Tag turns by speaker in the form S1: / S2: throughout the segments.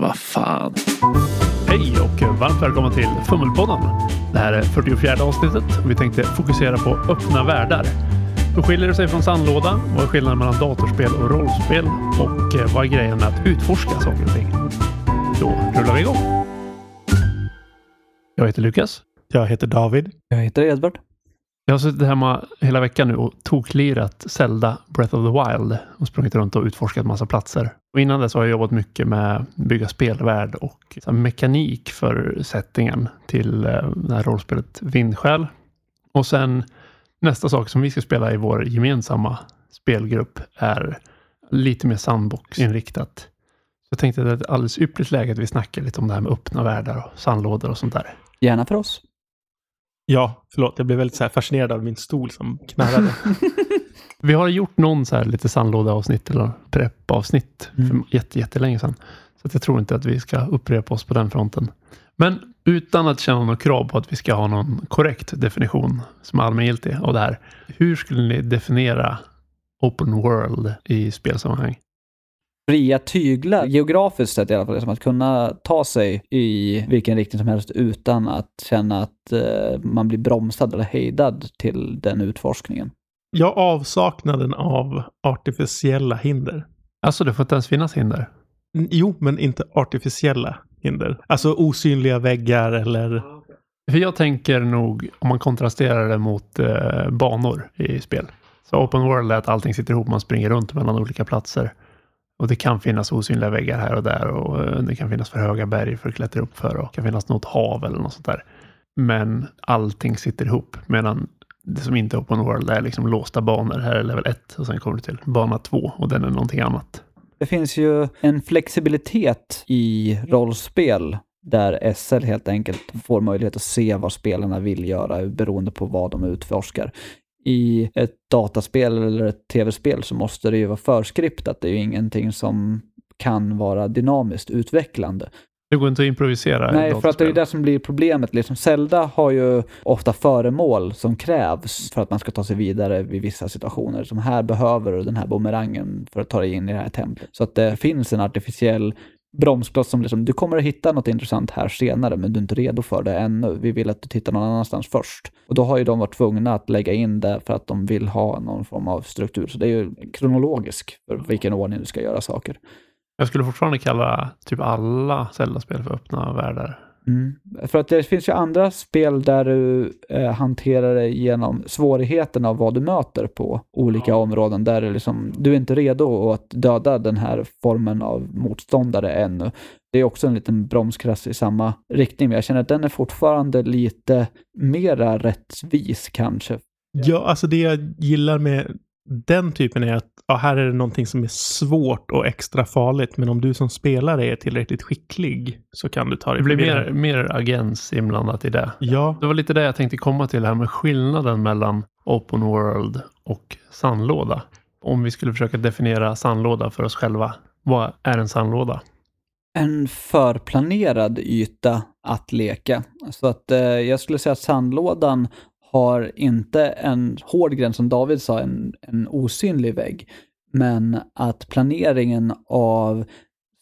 S1: Vad fan.
S2: Hej och varmt välkomna till Fummelpodden. Det här är 44 avsnittet och vi tänkte fokusera på öppna världar. Hur skiljer det sig från sandlåda? Vad är skillnaden mellan datorspel och rollspel? Och eh, vad är grejen med att utforska saker och ting? Då rullar vi igång. Jag heter Lukas.
S3: Jag heter David.
S4: Jag heter Edvard.
S2: Jag har suttit hemma hela veckan nu och toklirat Zelda Breath of the Wild och sprungit runt och utforskat massa platser. Och innan dess har jag jobbat mycket med att bygga spelvärld och mekanik för settingen till eh, det här rollspelet Vindsjäl. Och sen nästa sak som vi ska spela i vår gemensamma spelgrupp är lite mer sandbox-inriktat. Så jag tänkte att det är ett alldeles ypperligt läge att vi snackar lite om det här med öppna världar och sandlådor och sånt där.
S4: Gärna för oss.
S3: Ja, förlåt. Jag blev väldigt så fascinerad av min stol som knarrade.
S2: Vi har gjort någon så här lite sandlådeavsnitt eller preppavsnitt
S4: Mm.
S2: för jätte, jättelänge sedan. Så jag tror inte att vi ska upprepa oss på den fronten. Men utan att känna något krav på att vi ska ha någon korrekt definition som är allmängiltig av det här. Hur skulle ni definiera open world i spelsammanhang?
S4: Fria tyglar, geografiskt sett i alla fall, som att kunna ta sig i vilken riktning som helst utan att känna att eh, man blir bromsad eller hejdad till den utforskningen.
S3: Jag avsaknaden av artificiella hinder.
S2: Alltså, det får inte ens finnas hinder.
S3: Jo, men inte artificiella hinder. Alltså osynliga väggar eller...
S2: För jag tänker nog, om man kontrasterar det mot eh, banor i spel. Så open world är att allting sitter ihop, man springer runt mellan olika platser. Och det kan finnas osynliga väggar här och där och eh, det kan finnas för höga berg för att klättra upp för och det kan finnas något hav eller något sånt där. Men allting sitter ihop medan det som inte är open world är liksom låsta banor. Här är level 1 och sen kommer du till bana 2 och den är någonting annat.
S4: Det finns ju en flexibilitet i rollspel där SL helt enkelt får möjlighet att se vad spelarna vill göra beroende på vad de utforskar. I ett dataspel eller ett tv-spel så måste det ju vara förskriptat. Det är ju ingenting som kan vara dynamiskt utvecklande.
S2: Det går inte att improvisera.
S4: Nej, för att det är det som blir problemet. Liksom Zelda har ju ofta föremål som krävs för att man ska ta sig vidare vid vissa situationer. Som här behöver du den här bumerangen för att ta dig in i det här templet. Så att det finns en artificiell bromskloss som liksom, du kommer att hitta något intressant här senare, men du är inte redo för det ännu. Vi vill att du tittar någon annanstans först. Och då har ju de varit tvungna att lägga in det för att de vill ha någon form av struktur. Så det är ju kronologisk för vilken ordning du ska göra saker.
S2: Jag skulle fortfarande kalla typ alla Zelda-spel för öppna världar.
S4: Mm. För att det finns ju andra spel där du eh, hanterar det genom svårigheten av vad du möter på olika områden. Där liksom, du är inte redo att döda den här formen av motståndare ännu. Det är också en liten bromskrass i samma riktning, men jag känner att den är fortfarande lite mera rättvis kanske.
S3: Ja, alltså det jag gillar med den typen är att ja, här är det någonting som är svårt och extra farligt. Men om du som spelare är tillräckligt skicklig så kan du ta dig
S2: Det blir mer,
S3: det.
S2: mer agens inblandat i det.
S3: Ja,
S2: Det var lite det jag tänkte komma till här med skillnaden mellan open world och sandlåda. Om vi skulle försöka definiera sandlåda för oss själva. Vad är en sandlåda?
S4: en förplanerad yta att leka. Så att eh, jag skulle säga att sandlådan har inte en hård gräns, som David sa, en, en osynlig vägg. Men att planeringen av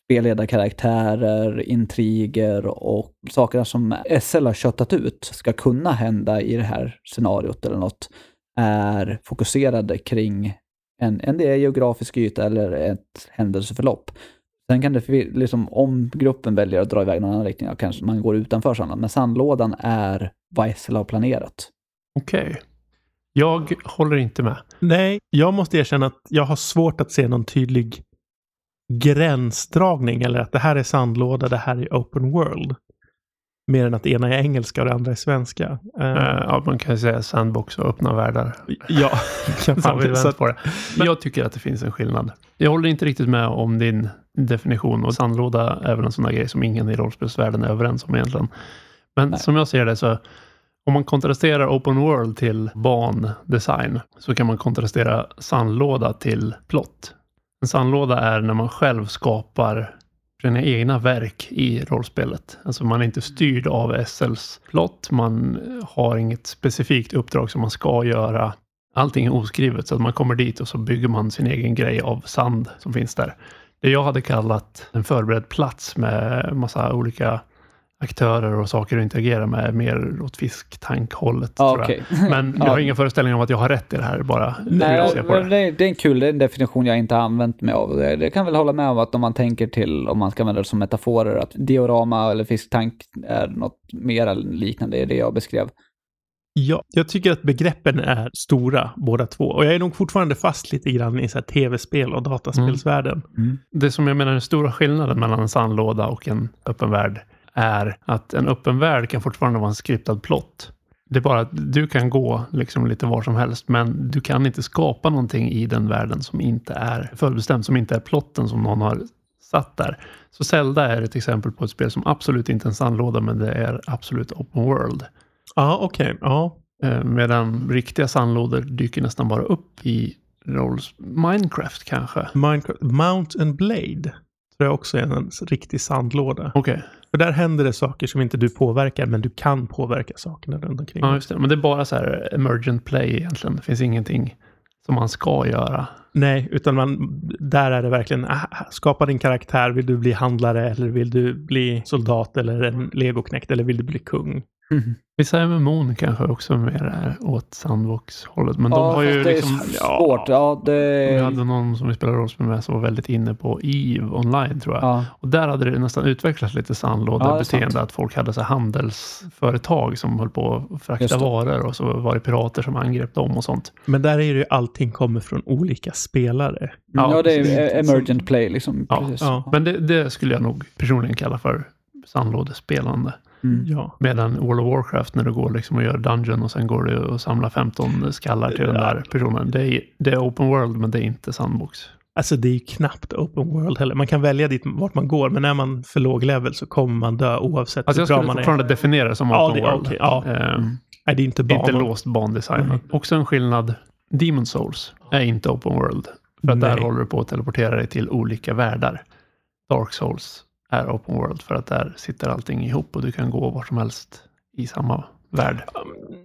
S4: spelledarkaraktärer, intriger och saker som SL har köttat ut ska kunna hända i det här scenariot eller något är fokuserade kring en, en del geografisk yta eller ett händelseförlopp. Sen kan det, liksom, om gruppen väljer att dra iväg någon annan riktning, ja, kanske man går utanför sandlådan. Men sandlådan är vad SL har planerat.
S2: Okej. Jag håller inte med.
S3: nej, jag måste erkänna att jag har svårt att se någon tydlig gränsdragning. Eller att det här är sandlåda, det här är open world. Mer än att det ena är engelska och det andra är svenska. Eh,
S2: ja, man kan säga sandbox och öppna världar.
S3: ja, kan man, så att,
S2: på det. Jag tycker att det finns en skillnad. Jag håller inte riktigt med om din definition och sandlåda är väl en sån där grej som ingen i rollspelsvärlden är överens om egentligen. Men
S4: Nej.
S2: som jag ser det så om man kontrasterar open world till bandesign så kan man kontrastera sandlåda till plott. En sandlåda är när man själv skapar sina egna verk i rollspelet. Alltså man är inte styrd av SLs plott. Man har inget specifikt uppdrag som man ska göra. Allting är oskrivet så att man kommer dit och så bygger man sin egen grej av sand som finns där. det jag hade kallat en förberedd plats med massa olika aktörer och saker att interagera med mer åt fisktankhållet.
S4: Ja,
S2: tror jag.
S4: okej.
S2: Men jag
S4: Ja.
S2: har ingen föreställning om att jag har rätt i det här bara. hur jag
S4: Nej,
S2: ser på det.
S4: det, det är en kul det är en definition jag inte har använt mig av. Det, det kan väl hålla med om att om man tänker till, om man ska använda det som metaforer, att diorama eller fisktank är något mer liknande i det jag beskrev.
S3: Ja, jag tycker att begreppen är stora båda två. Och jag är nog fortfarande fast lite grann i så tv-spel och dataspelsvärlden.
S2: Det som jag menar är den stora skillnaden mellan en sandlåda och en öppen värld är att en öppen värld kan fortfarande vara en skriptad plott. Det är bara att du kan gå liksom lite var som helst, men du kan inte skapa någonting i den världen som inte är förbestämt, som inte är plotten som någon har satt där. Så Zelda är ett exempel på ett spel som absolut inte är en sandlåda, men det är absolut open world.
S3: Ja, okej. Ja.
S2: Eh, Medan riktiga sandlådor dyker nästan bara upp i rolls Minecraft kanske.
S3: Minecraft. Mount and Blade tror jag också är en riktig sandlåda.
S2: Okej,
S3: För där händer det saker som inte du påverkar, men du kan påverka sakerna runt omkring.
S2: ja, just det. Men det är bara så här emergent play egentligen. Det finns ingenting som man ska göra.
S3: Nej, utan man, där är det verkligen ah, skapa din karaktär. Vill du bli handlare eller vill du bli soldat eller en legoknäckt eller vill du bli kung?
S2: Vissa MMO'n kanske också mer åt sandbox-hållet. Men de
S4: ja,
S2: har ju
S4: det
S2: liksom...
S4: är svårt. Ja, det...
S2: Vi hade någon som vi spelade rollspel med som var väldigt inne på EVE online tror jag.
S4: Ja.
S2: Och där hade det nästan utvecklats lite
S4: Ja,
S2: sandlådebeteende.
S4: sant.
S2: att folk hade så handelsföretag som höll på att frakta varor och så var det pirater som angrep dem och sånt.
S3: Men där är det ju allting kommer från olika spelare.
S2: Ja,
S4: Ja, det är emergent play liksom.
S2: Ja,
S4: precis.
S3: ja.
S2: Men det, det skulle jag nog personligen kalla för sandlådespelande.
S4: Mm.
S3: Ja.
S2: Medan World of Warcraft när du går liksom och gör dungeon och sen går du och samlar 15 skallar till den där personen. Det är, det är open world men det är inte sandbox.
S3: Alltså det är ju knappt open world heller. Man kan välja dit vart man går, men är man för låg level så kommer man dö oavsett
S2: Alltså jag
S3: hur bra
S2: skulle
S3: man är.
S2: fortfarande definiera det som
S3: Ja,
S2: open
S3: det-
S2: world.
S3: okej, ja.
S2: Eh,
S3: Nej, det är inte
S2: inte låst bandesign.
S3: Nej.
S2: Också en skillnad. Demon Souls är inte open world. För att där håller du på att teleportera dig till olika världar. Dark Souls är open world för att där sitter allting ihop och du kan gå var som helst i samma värld.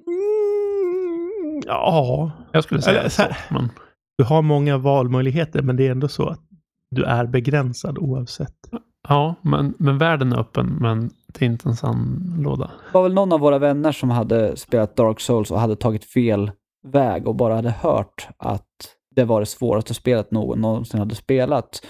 S3: Mm, ja,
S2: Jag skulle säga
S3: Eller så här.
S2: Men,
S3: du har många valmöjligheter, men det är ändå så att du är begränsad oavsett.
S2: ja, men, men världen är öppen, men det är inte en sandlåda.
S4: Det var väl någon av våra vänner som hade spelat Dark Souls och hade tagit fel väg och bara hade hört att det var det svåraste spelet någon någonsin hade spelat.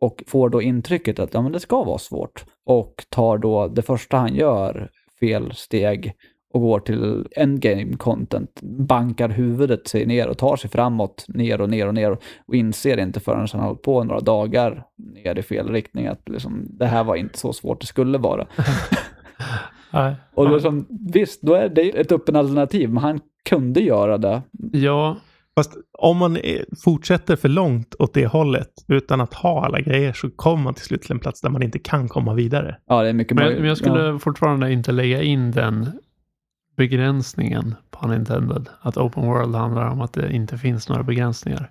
S4: Och får då intrycket att ja, men det ska vara svårt. Och tar då det första han gör, fel steg, och går till endgame content, bankar huvudet sig ner och tar sig framåt, ner och ner och ner och inser inte förrän han har hållit på några dagar ner i fel riktning att liksom, det här var inte så svårt det skulle vara. Och liksom, visst, då är det ett öppen alternativ, men han kunde göra det.
S2: Ja,
S3: Fast om man fortsätter för långt åt det hållet utan att ha alla grejer så kommer man till slut till en plats där man inte kan komma vidare.
S4: Ja, det är mycket
S2: men,
S4: möjligt.
S2: men jag skulle
S4: Ja.
S2: fortfarande inte lägga in den begränsningen på Nintendo. Att open world handlar om att det inte finns några begränsningar.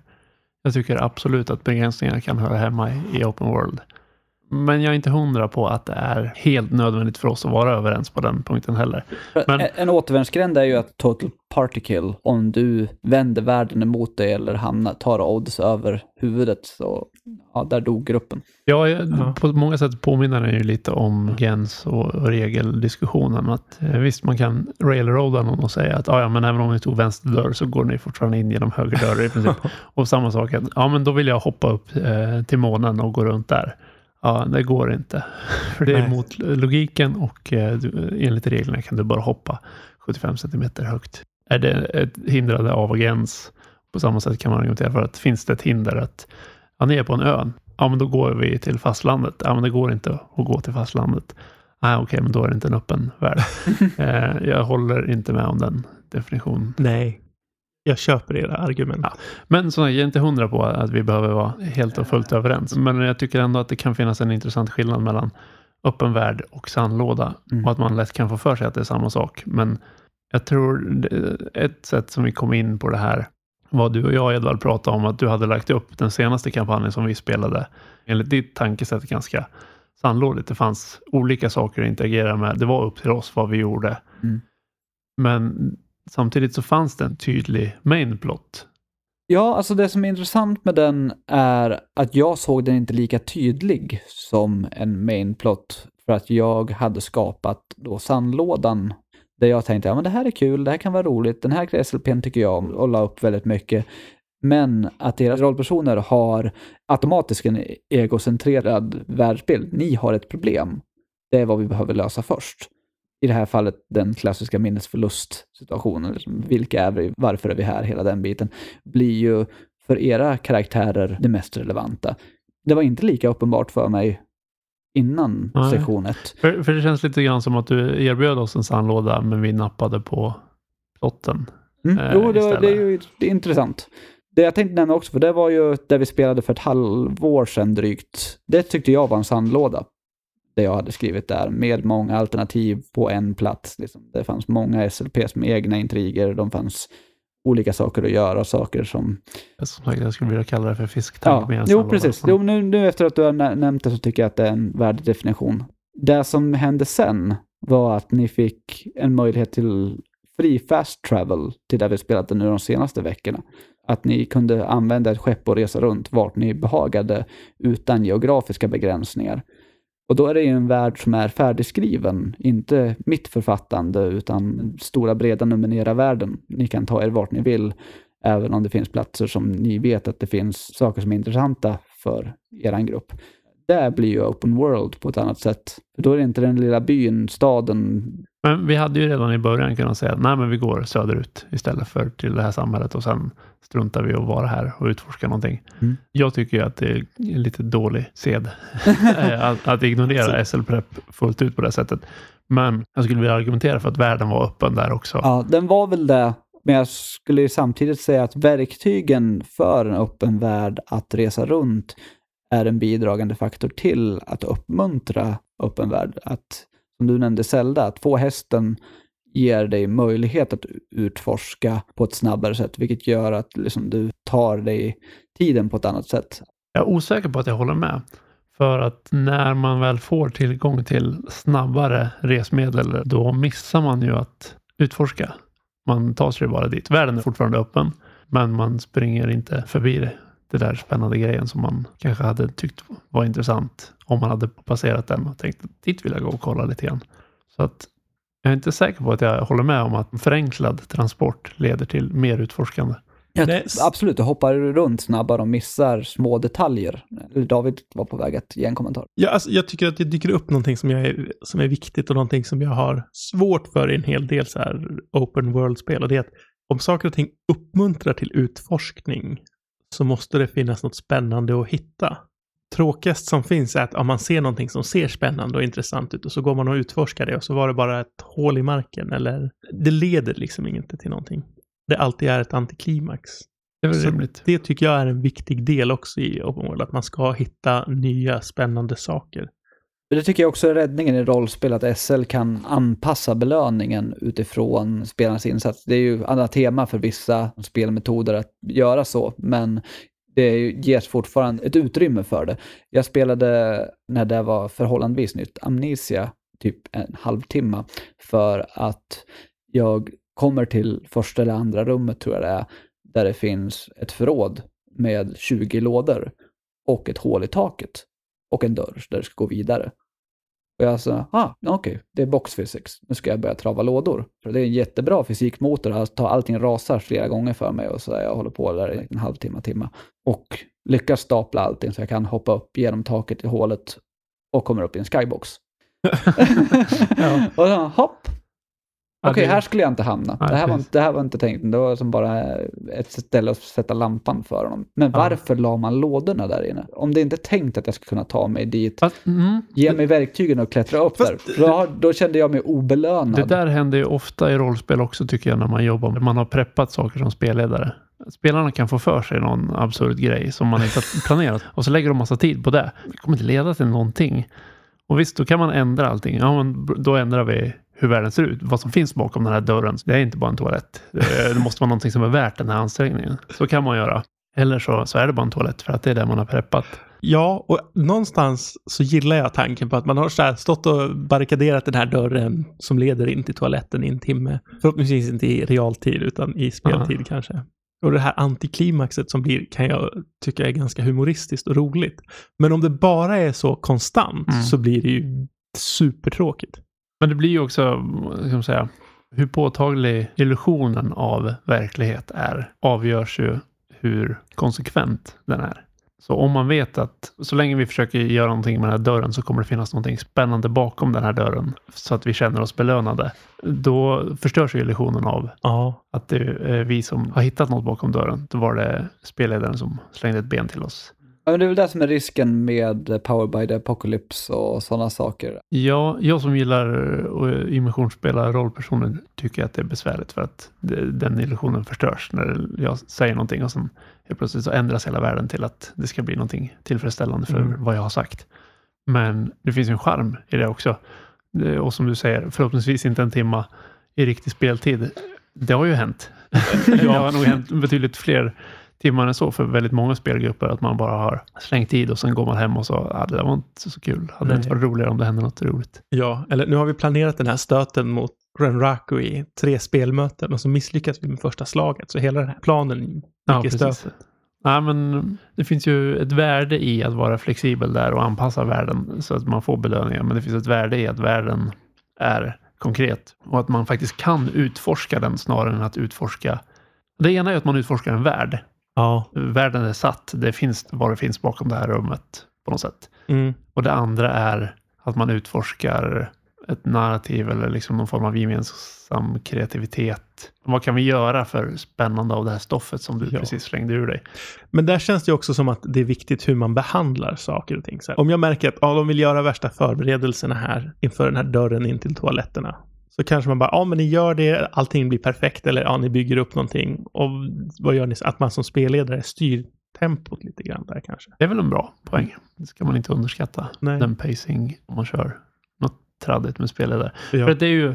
S2: Jag tycker absolut att begränsningar kan höra hemma i, i open world. Men jag är inte hundra på att det är helt nödvändigt för oss att vara överens på den punkten heller. Men-
S4: En, återvändsgränd är ju att total party kill, om du vänder världen emot dig eller hamnar, tar odds över huvudet, så ja, där dog gruppen.
S2: Ja, på många sätt påminner den ju lite om gens och, regeldiskussionen. Att, eh, visst, man kan railroada någon och säga att "Ah, ja, men även om ni tog vänster dörr så går ni fortfarande in genom höger dörr i princip. och samma sak, att ja, men då vill jag hoppa upp eh, till månen och gå runt där. Ja, det går inte. För det är
S3: Nej.
S2: mot logiken och eh, enligt reglerna kan du bara hoppa 75 centimeter högt. Är det ett hindrande av agens? På samma sätt kan man argumentera för att finns det ett hinder att ja, ni är på en ö. Ja, men då går vi till fastlandet. Ja, men det går inte att gå till fastlandet. Nej, okej, men då är det inte en öppen värld. eh, jag håller inte med om den definitionen.
S3: Nej, jag köper era argument.
S2: Ja. Men så jag är inte hundra på att vi behöver vara helt och fullt överens. Men jag tycker ändå att det kan finnas en intressant skillnad mellan öppen värld och sandlåda.
S4: Mm.
S2: Och att man lätt kan få för sig att det är samma sak. Men jag tror ett sätt som vi kom in på det här var du och jag Edvard pratade om att du hade lagt upp den senaste kampanjen som vi spelade enligt ditt tankesätt ganska sandlådigt. Det fanns olika saker att interagera med. Det var upp till oss vad vi gjorde.
S4: Mm.
S2: Men samtidigt så fanns det en tydlig main plot
S4: Ja, alltså det som är intressant med den är att jag såg den inte lika tydlig som en main plot för att jag hade skapat då sandlådan där jag tänkte, ja men det här är kul, det här kan vara roligt, den här SLPn tycker jag om och la upp väldigt mycket. Men att deras rollpersoner har automatiskt en egocentrerad världsbild. Ni har ett problem. Det är vad vi behöver lösa först. I det här fallet den klassiska minnesförlustsituationen. Liksom, vilka är vi? Varför är vi här? Hela den biten blir ju för era karaktärer det mest relevanta. Det var inte lika uppenbart för mig innan
S2: Nej.
S4: sektion 1.
S2: För, för det känns lite grann som att du erbjöd oss en sandlåda, men vi nappade på plotten.
S4: Mm.
S2: eh,
S4: Jo, det, det är ju det är intressant. Det jag tänkte nämna också, för det var ju där vi spelade för ett halvår sedan drygt. Det tyckte jag var en sandlåda. Det jag hade skrivit där, med många alternativ på en plats. Liksom. Det fanns många SLPs med egna intriger, de fanns olika saker att göra, saker som...
S2: Som sagt, jag skulle vilja kalla det för fisktank
S4: Ja, jo precis. Jo, nu, nu efter att du har nä- nämnt det så tycker jag att det är en värdig definition. Det som hände sen var att ni fick en möjlighet till fri fast travel till där vi spelat nu de senaste veckorna. Att ni kunde använda ett skepp och resa runt vart ni behagade utan geografiska begränsningar. Och då är det ju en värld som är färdigskriven, inte mitt författande utan stora breda numerera världen. Ni kan ta er vart ni vill, även om det finns platser som ni vet att det finns saker som är intressanta för er grupp. Det blir ju open world på ett annat sätt. För då är det inte den lilla byn, staden.
S2: Men vi hade ju redan i början kunnat säga att nej, men vi går söderut istället för till det här samhället och sen struntar vi att vara här och utforska någonting.
S4: Mm.
S2: Jag tycker ju att det är en lite dålig sed att, att ignorera SL-prep fullt ut på det sättet. Men jag skulle vilja argumentera för att världen var öppen där också.
S4: Ja, den var väl det. Men jag skulle ju samtidigt säga att verktygen för en öppen värld att resa runt är en bidragande faktor till att uppmuntra öppen värld. Att, som du nämnde Zelda, att få hästen ger dig möjlighet att utforska på ett snabbare sätt, vilket gör att liksom, du tar dig tiden på ett annat sätt.
S2: Jag är osäker på att jag håller med. För att när man väl får tillgång till snabbare resmedel, då missar man ju att utforska. Man tar sig bara dit. Världen är fortfarande öppen, men man springer inte förbi det, det där spännande grejen som man kanske hade tyckt var intressant om man hade passerat den och tänkt att dit vill jag gå och kolla lite grann. Så att jag är inte säker på att jag håller med om att förenklad transport leder till mer utforskande.
S4: Jag, absolut, du hoppar runt snabbare och missar små detaljer. David var på väg att ge en kommentar.
S3: Ja, alltså, jag tycker att det dyker upp någonting som, jag är, som är viktigt och någonting som jag har svårt för i en hel del så här open world-spel. Och det är att om saker och ting uppmuntrar till utforskning så måste det finnas något spännande att hitta. Tråkigast som finns är att om man ser någonting som ser spännande och intressant ut och så går man och utforskar det och så var det bara ett hål i marken eller det leder liksom inte till någonting. Det alltid är ett antiklimax.
S2: Det är.
S3: Det tycker jag är en viktig del också i open world, att man ska hitta nya spännande saker.
S4: Det tycker jag också är räddningen i rollspel, att SL kan anpassa belöningen utifrån spelarnas insats. Det är ju andra tema för vissa spelmetoder att göra så, men det ges fortfarande ett utrymme för det. Jag spelade, när det var förhållandevis nytt, Amnesia, typ en halvtimme, för att jag kommer till första eller andra rummet, tror jag det är, där det finns ett förråd med 20 lådor och ett hål i taket och en dörr där det ska gå vidare. Och jag sa, ah, okej, det är box physics. Nu ska jag börja trava lådor. För det är en jättebra fysikmotor. Alltså, allting rasar flera gånger för mig och så jag håller på där i en halvtimme, timme. Och lyckas stapla allting så jag kan hoppa upp genom taket i hålet och kommer upp i en skybox.
S2: Ja.
S4: och så, hopp!
S2: Ja,
S4: Okej,
S2: det-
S4: här skulle jag inte hamna.
S2: Nej,
S4: det, här var, det här var inte tänkt. Det var som bara ett ställe att sätta lampan för honom. Men
S2: Ja.
S4: varför la man lådorna där inne? Om det inte är tänkt att jag ska kunna ta mig dit
S2: Fast, mm,
S4: Ge mig verktygen och klättra upp
S3: Fast-
S4: där. Då, då kände jag mig obelönad.
S2: Det där händer ju ofta i rollspel också tycker jag när man jobbar. Man har preppat saker som spelledare. Spelarna kan få för sig någon absurd grej som man inte har planerat och så lägger de massa tid på det. Det kommer inte leda till någonting. Och visst, då kan man ändra allting. Ja, men då ändrar vi hur världen ser ut. Vad som finns bakom den här dörren. Det är inte bara en toalett. Det måste vara någonting som är värt den här ansträngningen. Så kan man göra. Eller så, så är det bara en toalett för att det är det man har preppat.
S3: Ja, och någonstans så gillar jag tanken på att man har så här stått och barrikaderat den här dörren som leder in till toaletten i en timme. Förhoppningsvis inte i realtid utan i speltid kanske. Och det här antiklimaxet som blir kan jag tycka är ganska humoristiskt och roligt. Men om det bara är så konstant
S2: Mm.
S3: så blir det ju supertråkigt.
S2: Men det blir ju också, ska man säga, hur påtaglig illusionen av verklighet är avgörs ju hur konsekvent den är. Så om man vet att så länge vi försöker göra någonting med den här dörren så kommer det finnas någonting spännande bakom den här dörren så att vi känner oss belönade. Då förstörs ju illusionen av
S3: Ja,
S2: att det är vi som har hittat något bakom dörren. Då var det spelledaren som slängde ett ben till oss.
S4: Ja, men det är väl det som är risken med Power by the Apocalypse och sådana saker.
S2: Ja, jag som gillar att immersionsspela rollpersoner tycker att det är besvärligt för att det, den illusionen förstörs när jag säger någonting och sen helt plötsligt så ändras hela världen till att det ska bli någonting tillfredsställande för
S3: Mm.
S2: vad jag har sagt. Men det finns ju en charm i det också. Och som du säger, förhoppningsvis inte en timma i riktig speltid. Det har ju hänt. Det har nog hänt betydligt fler timmar än så för väldigt många spelgrupper att man bara har slängt tid och sen går man hem och så, ah, det där var inte så kul. Hade det inte varit roligare om det hände något roligt?
S3: ja, eller nu har vi planerat den här stöten mot Renraku i tre spelmöten och så misslyckas vi med första slaget. Så hela den här planen gick i stöpet.
S2: Ja, men det finns ju ett värde i att vara flexibel där och anpassa världen så att man får belöningar. Men det finns ett värde i att världen är konkret och att man faktiskt kan utforska den snarare än att utforska. Det ena är att man utforskar en värld.
S3: Ja.
S2: Världen är satt. Det finns vad det finns bakom det här rummet på något sätt.
S3: Mm.
S2: Och det andra är att man utforskar ett narrativ eller liksom någon form av gemensam kreativitet. Vad kan vi göra för spännande av det här stoffet som du
S3: Ja.
S2: precis slängde ur dig?
S3: Men där känns det också som att det är viktigt hur man behandlar saker och ting. Om jag märker att ja, de vill göra värsta förberedelserna här inför den här dörren in till toaletterna. Så kanske man bara, ja men ni gör det, allting blir perfekt. Eller ja, ni bygger upp någonting. Och vad gör ni? Att man som spelledare styr tempot lite grann där kanske.
S2: Det är väl en bra poäng. Det ska man inte underskatta.
S3: Nej.
S2: Den pacing om man kör något traddigt med spelledare.
S3: Ja.
S2: För det är ju,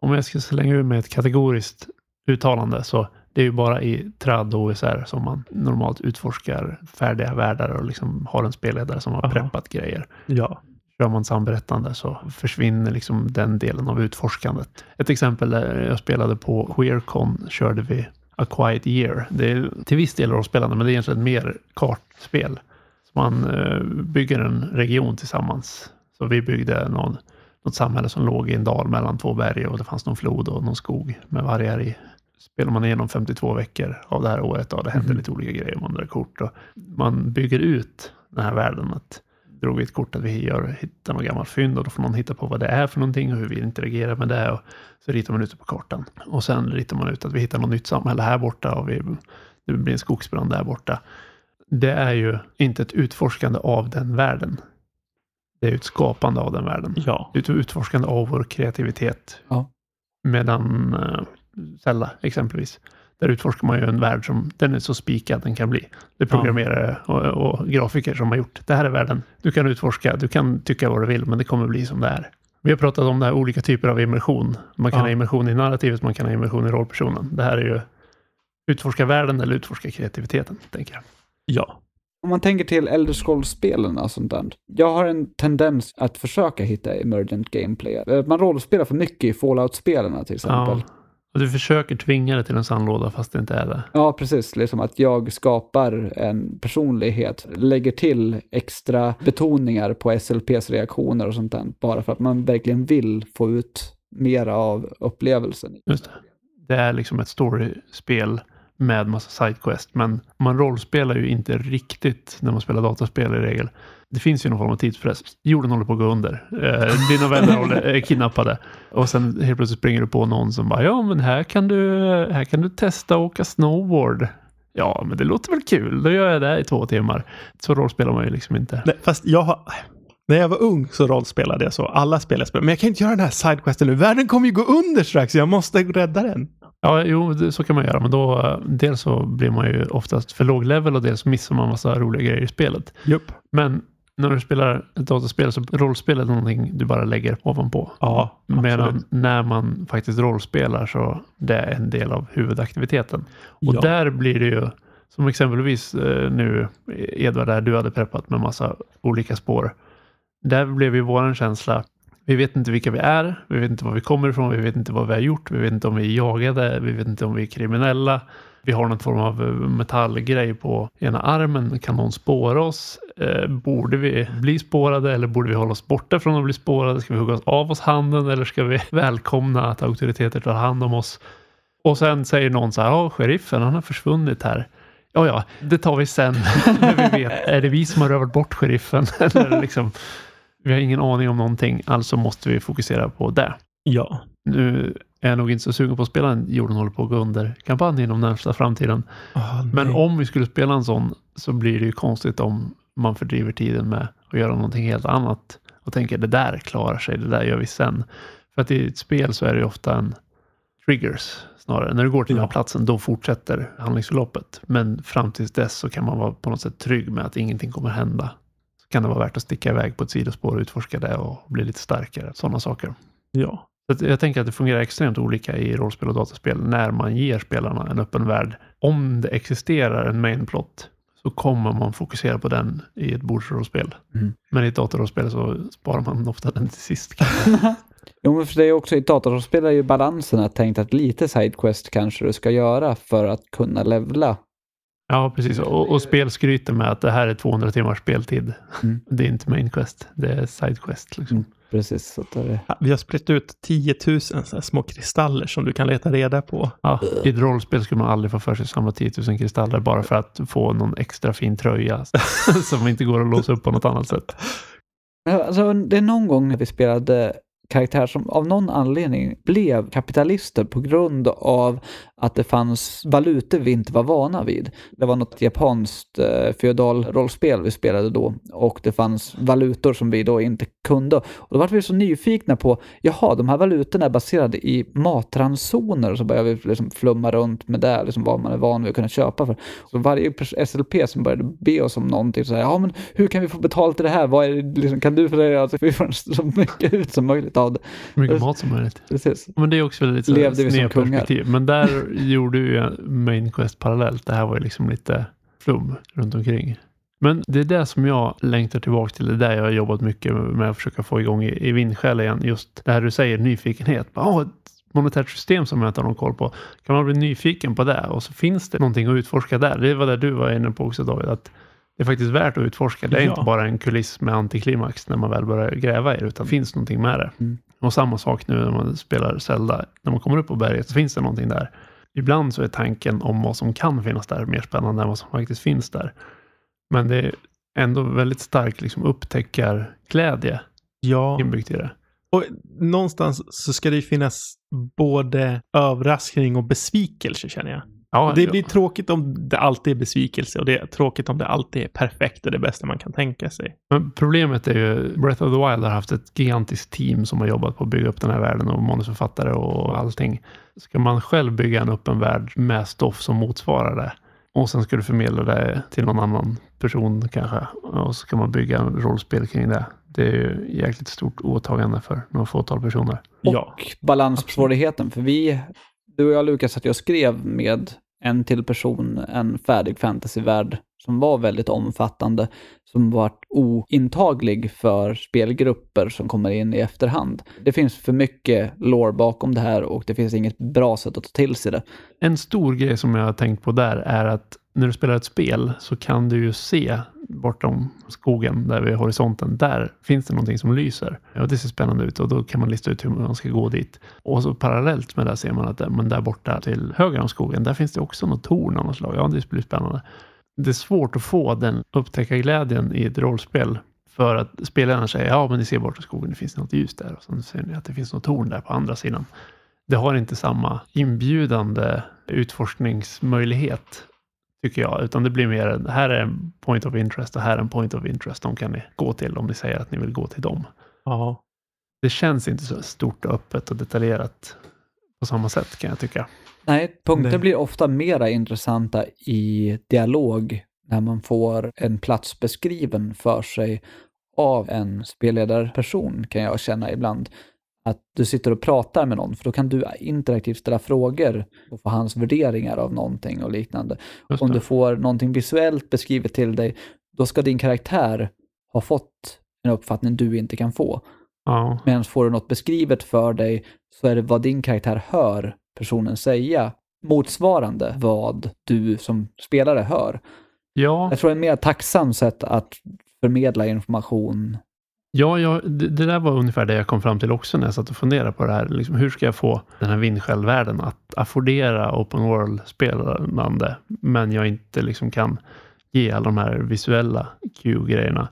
S2: om jag ska slänga ur med ett kategoriskt uttalande, så det är ju bara i trad och OSR som man normalt utforskar färdiga världar och liksom har en spelledare som har
S3: Aha.
S2: preppat grejer.
S3: ja.
S2: Kör man samberättande så försvinner liksom den delen av utforskandet. Ett exempel där jag spelade på QueerCon körde vi A Quiet Year. Det är till viss del rollspelande men det är egentligen mer kartspel. Så man eh, bygger en region tillsammans. Så vi byggde någon, något samhälle som låg i en dal mellan två berg och det fanns någon flod och någon skog med vargar i. Spelar man igenom 52 veckor av det här året och det händer
S3: Mhm.
S2: lite olika grejer. Man drar kort och man bygger ut den här världen. Att drog vi ett kort att vi gör, hittar något gammalt fynd och då får någon hitta på vad det är för någonting och hur vi interagerar med det. Och så ritar man ut det på kartan. Och sen ritar man ut att vi hittar något nytt samhälle här borta och vi, det blir en skogsbrand där borta. Det är ju inte ett utforskande av den världen. Det är ett skapande av den världen.
S3: Ja.
S2: Det är ett utforskande av vår kreativitet.
S4: Ja.
S2: Medan uh, Zelda exempelvis, där utforskar man ju en värld som den är så spikad den kan bli. Det är
S3: Ja.
S2: programmerare och, och grafiker som har gjort. Det här är världen. Du kan utforska, du kan tycka vad du vill, men det kommer bli som det är. Vi har pratat om det här olika typer av immersion. Man kan
S3: Ja.
S2: ha immersion i narrativet, man kan ha immersion i rollpersonen. Det här är ju utforska världen eller utforska kreativiteten, tänker jag.
S3: Ja.
S4: Om man tänker till Elder Scrolls-spelen och sånt där. Jag har en tendens att försöka hitta emergent gameplay. Eh, Man rollspelar för mycket i Fallout-spelen till exempel.
S2: Ja. Och du försöker tvinga det till en sandlåda fast det inte är det.
S4: Ja, precis. Liksom att jag skapar en personlighet, lägger till extra betoningar på SLPs reaktioner och sånt där, bara för att man verkligen vill få ut mera av upplevelsen.
S2: Just det. Det är liksom ett storyspel med massa sidequest. Men man rollspelar ju inte riktigt när man spelar dataspel i regel. Det finns ju någon form av tidspress. Jorden håller på att gå under. Eh, dina vänner är kidnappade. Och sen helt plötsligt springer du på någon som bara, ja men här kan du, här kan du testa att åka snowboard. Ja, men det låter väl kul. Då gör jag det i två timmar. Så rollspelar man ju liksom inte.
S3: Nej, fast jag har... När jag var ung så rollspelade jag så. Alla spel spelade. Men jag kan inte göra den här sidequesten nu. Världen kommer ju gå under strax. Jag måste rädda den.
S2: Ja, jo, så kan man göra. Men då, eh, dels så blir man ju oftast för låg level och dels missar man massa roliga grejer i spelet.
S3: Jupp.
S2: Men när du spelar ett dataspel så rollspel är någonting du bara lägger ovanpå.
S3: Ja,
S2: Medan när man faktiskt rollspelar så det är en del av huvudaktiviteten. Och
S3: Ja.
S2: där blir det ju, som exempelvis eh, nu Edvard, där du hade preppat med massa olika spår. Där blev ju våran känsla, Vi vet inte vilka vi är, vi vet inte var vi kommer ifrån, vi vet inte vad vi har gjort, vi vet inte om vi är jagade, vi vet inte om vi är kriminella. Vi har någon form av eh, metallgrej på ena armen. Kan någon spåra oss? Eh, borde vi bli spårade eller borde vi hålla oss borta från att bli spårade? Ska vi hugga av oss handen eller ska vi välkomna att auktoriteter tar hand om oss? Och sen säger någon så här, ja, sheriffen, han har försvunnit här. Ja, ja, det tar vi sen när vi vet. Är det vi som har rövat bort sheriffen? eller liksom, vi har ingen aning om någonting, alltså måste vi fokusera på det.
S3: Ja.
S2: Nu är nog inte så sugen på att spela en Jorden håller på att gå under-kampanj inom närmsta framtiden.
S3: Oh,
S2: Men om vi skulle spela en sån så blir det ju konstigt om man fördriver tiden med att göra någonting helt annat och tänker det där klarar sig, det där gör vi sen. För att i ett spel så är det ju ofta en triggers snarare. När du går till den här
S3: Ja.
S2: platsen då fortsätter handlingsförloppet. Men fram tills dess så kan man vara på något sätt trygg med att ingenting kommer hända. Så kan det vara värt att sticka iväg på ett sidospår och utforska det och bli lite starkare. Sådana saker.
S3: Ja.
S2: Så jag tänker att det fungerar extremt olika i rollspel och dataspel när man ger spelarna en öppen värld. Om det existerar en main plot så kommer man fokusera på den i ett bordsrollspel.
S4: Mm.
S2: Men i ett datorrollspel så sparar man ofta den till sist.
S4: Jo, men för det är också i datorspel är ju balansen att tänkt att lite sidequest kanske du ska göra för att kunna levla.
S2: Ja, precis. Och, och spel skryter med att det här är 200 timmars speltid.
S4: Mm.
S2: Det är inte main quest, det är side quest. Liksom.
S4: Mm. Precis, så att det.
S3: Ja, Vi har spritt ut 10 000 så här små kristaller som du kan leta reda på.
S2: Ja, I ett rollspel skulle man aldrig få för sig att samla 10 000 kristaller bara för att få någon extra fin tröja som inte går att låsa upp på något annat sätt.
S4: Alltså, det är någon gång när vi spelade karaktär som av någon anledning blev kapitalister på grund av att det fanns valutor vi inte var vana vid. Det var något japanskt eh, feodalrollspel vi spelade då och det fanns valutor som vi då inte kunde. Och då var vi så nyfikna på, jaha, de här valutorna är baserade i matransoner och så började vi liksom flumma runt med det, liksom vad man är van vid att kunna köpa för. Så varje SLP som började be oss om någonting så här, ja men hur kan vi få betalt i det här? Vad är det, liksom, kan du för det? Alltså, vi får så mycket ut som möjligt av det.
S2: Mycket mat som möjligt.
S4: Precis.
S2: Men det är också lite
S4: Levde vi som
S2: snedperspektiv. Men där gjorde ju main quest parallellt. Det här var ju liksom lite flum runt omkring. Men det är det som jag längtar tillbaka till. Det är där jag har jobbat mycket med att försöka få igång i, i vindskäl igen. Just det här du säger, nyfikenhet. Bara, "Åh, ett monetärt system som jag inte har någon koll på. Kan man bli nyfiken på det? Och så finns det någonting att utforska där. Det var det du var inne på också David. Att det är faktiskt värt att utforska. Det är
S3: Ja.
S2: inte bara en kuliss med antiklimax när man väl börjar gräva i det. Utan det finns någonting med det.
S4: Mm.
S2: Och samma sak nu när man spelar Zelda. När man kommer upp på berget så finns det någonting där. Ibland så är tanken om vad som kan finnas där mer spännande än vad som faktiskt finns där. Men det är ändå väldigt stark liksom, upptäckarglädje
S3: Ja,
S2: inbyggt i det.
S3: och någonstans så ska det ju finnas både överraskning och besvikelse känner jag.
S2: Ja,
S3: Det
S2: ja.
S3: blir tråkigt om det alltid är besvikelse och det är tråkigt om det alltid är perfekt och det bästa man kan tänka sig.
S2: Men problemet är ju, Breath of the Wild har haft ett gigantiskt team som har jobbat på att bygga upp den här världen och manusförfattare och allting. Ska man själv bygga en öppen värld med stoff som motsvarar det och sen ska du förmedla det till någon annan person kanske och så ska man bygga en rollspel kring det. Det är ju jäkligt stort åtagande för några fåtal personer.
S4: Och
S3: Ja.
S4: balanssvårigheten, för vi, du och jag Lukas, att jag skrev med en till person en färdig fantasyvärld som var väldigt omfattande, som var ointaglig för spelgrupper som kommer in i efterhand. Det finns för mycket lore bakom det här och det finns inget bra sätt att ta till sig det.
S2: En stor grej som jag har tänkt på där är att när du spelar ett spel så kan du ju se bortom skogen där vid horisonten. Där finns det någonting som lyser. Och det ser spännande ut och då kan man lista ut hur man ska gå dit. Och så parallellt med det ser man att men där borta till höger om skogen, där finns det också något torn av något slag. Ja, det blir spännande. Det är svårt att få den upptäckarglädjen i ett rollspel för att spelarna säger ja, men ni ser bortom skogen, det finns något ljus där och sen ser ni att det finns något torn där på andra sidan det har inte samma inbjudande utforskningsmöjlighet, tycker jag, utan det blir mer en, här är en point of interest och här är en point of interest. De kan ni gå till om ni säger att ni vill gå till dem.
S3: Ja.
S2: Det känns inte så stort och öppet och detaljerat på samma sätt kan jag tycka.
S4: Nej, punkter
S3: Nej.
S4: blir ofta mera intressanta i dialog när man får en plats beskriven för sig av en spelledarperson kan jag känna ibland. Att du sitter och pratar med någon, för då kan du interaktivt ställa frågor och få hans värderingar av någonting och liknande.
S2: Just
S4: Om du får någonting visuellt beskrivet till dig, då ska din karaktär ha fått en uppfattning du inte kan få.
S2: Ja.
S4: Medan får du något beskrivet för dig så är det vad din karaktär hör personen säga motsvarande vad du som spelare hör.
S2: Ja,
S4: Jag tror det är ett mer tacksamt sätt att förmedla information
S2: ja, ja det, det där var ungefär det jag kom fram till också när jag satt och funderade på det här. Liksom, hur ska jag få den här vindskällvärlden att affordera open world-spelande, men jag inte liksom kan ge alla de här visuella Q-grejerna.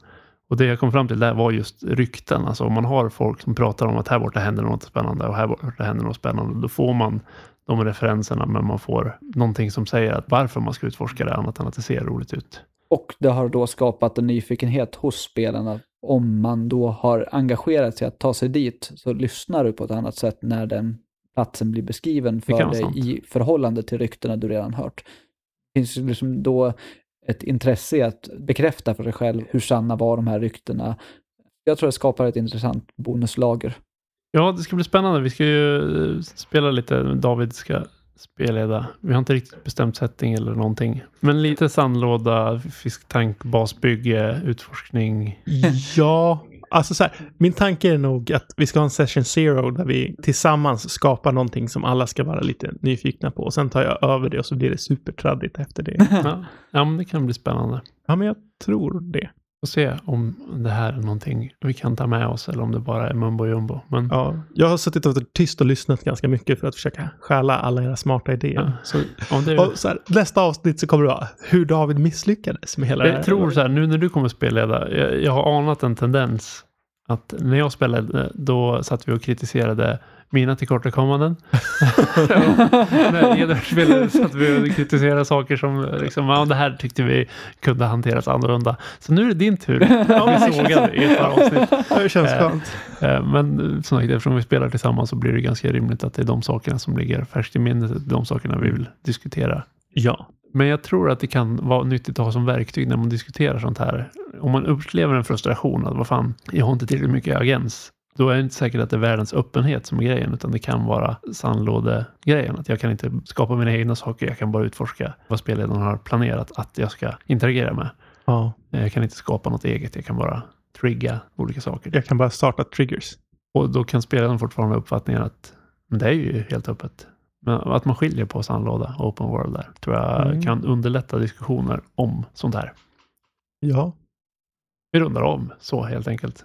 S2: Och det jag kom fram till där var just rykten. Alltså om man har folk som pratar om att här borta händer något spännande och här borta händer något spännande, då får man de referenserna, men man får någonting som säger att varför man ska utforska det, annat än att det ser roligt ut.
S4: Och det har då skapat en nyfikenhet hos spelarna. Om man då har engagerat sig att ta sig dit så lyssnar du på ett annat sätt när den platsen blir beskriven för dig
S2: sant.
S4: i förhållande till ryktena du redan hört. Det finns liksom då ett intresse i att bekräfta för sig själv hur sanna var de här ryktena. Jag tror det skapar ett intressant bonuslager.
S2: Ja, det ska bli spännande. Vi ska ju eh, spela lite. David ska spelleda. Vi har inte riktigt bestämt setting eller någonting. Men lite sandlåda, fisktank, basbygge, utforskning.
S3: Ja, alltså så här, min tanke är nog att vi ska ha en session zero där vi tillsammans skapar någonting som alla ska vara lite nyfikna på. Och sen tar jag över det och så blir det supertraddigt efter det.
S2: Ja, ja, men det kan bli spännande.
S3: Ja, men jag tror det.
S2: Får se om det här är någonting vi kan ta med oss eller om det bara är mumbo jumbo. Men
S3: Ja, jag har suttit och varit tyst och lyssnat ganska mycket för att försöka stjäla alla era smarta idéer.
S2: Ja.
S3: Så,
S2: om det
S3: och så här, nästa avsnitt så kommer det vara hur David misslyckades med hela det här.
S2: Jag tror så här, nu när du kommer spelleda, jag, jag har anat en tendens att när jag spelade, då satt vi och kritiserade mina tillkortakommanden. när spelade satt vi och kritiserade saker som, liksom, ja, det här tyckte vi kunde hanteras annorlunda. Så nu är det din tur. Vi sågade i ett par avsnitt.
S3: Det känns
S2: Eh,
S3: skönt.
S2: Eh, Men som sagt, eftersom vi spelar tillsammans så blir det ganska rimligt att det är de sakerna som ligger färskt i minnet, de sakerna vi vill diskutera.
S3: Ja.
S2: Men jag tror att det kan vara nyttigt att ha som verktyg när man diskuterar sånt här. Om man upplever en frustration att vad fan, jag har inte tillräckligt mycket agens. Då är det inte säkert att det är världens öppenhet som är grejen, utan det kan vara sandlådegrejen. Att jag kan inte skapa mina egna saker, jag kan bara utforska vad spelledaren har planerat att jag ska interagera med.
S3: ja.
S2: Jag kan inte skapa något eget, jag kan bara trigga olika saker.
S3: Jag kan bara starta triggers.
S2: Och då kan spelaren fortfarande ha uppfattningen att men det är ju helt öppet. Men att man skiljer på sandlåda och open world där tror jag
S3: Mm.
S2: kan underlätta diskussioner om sånt här.
S3: Ja.
S2: Vi rundar om så helt enkelt.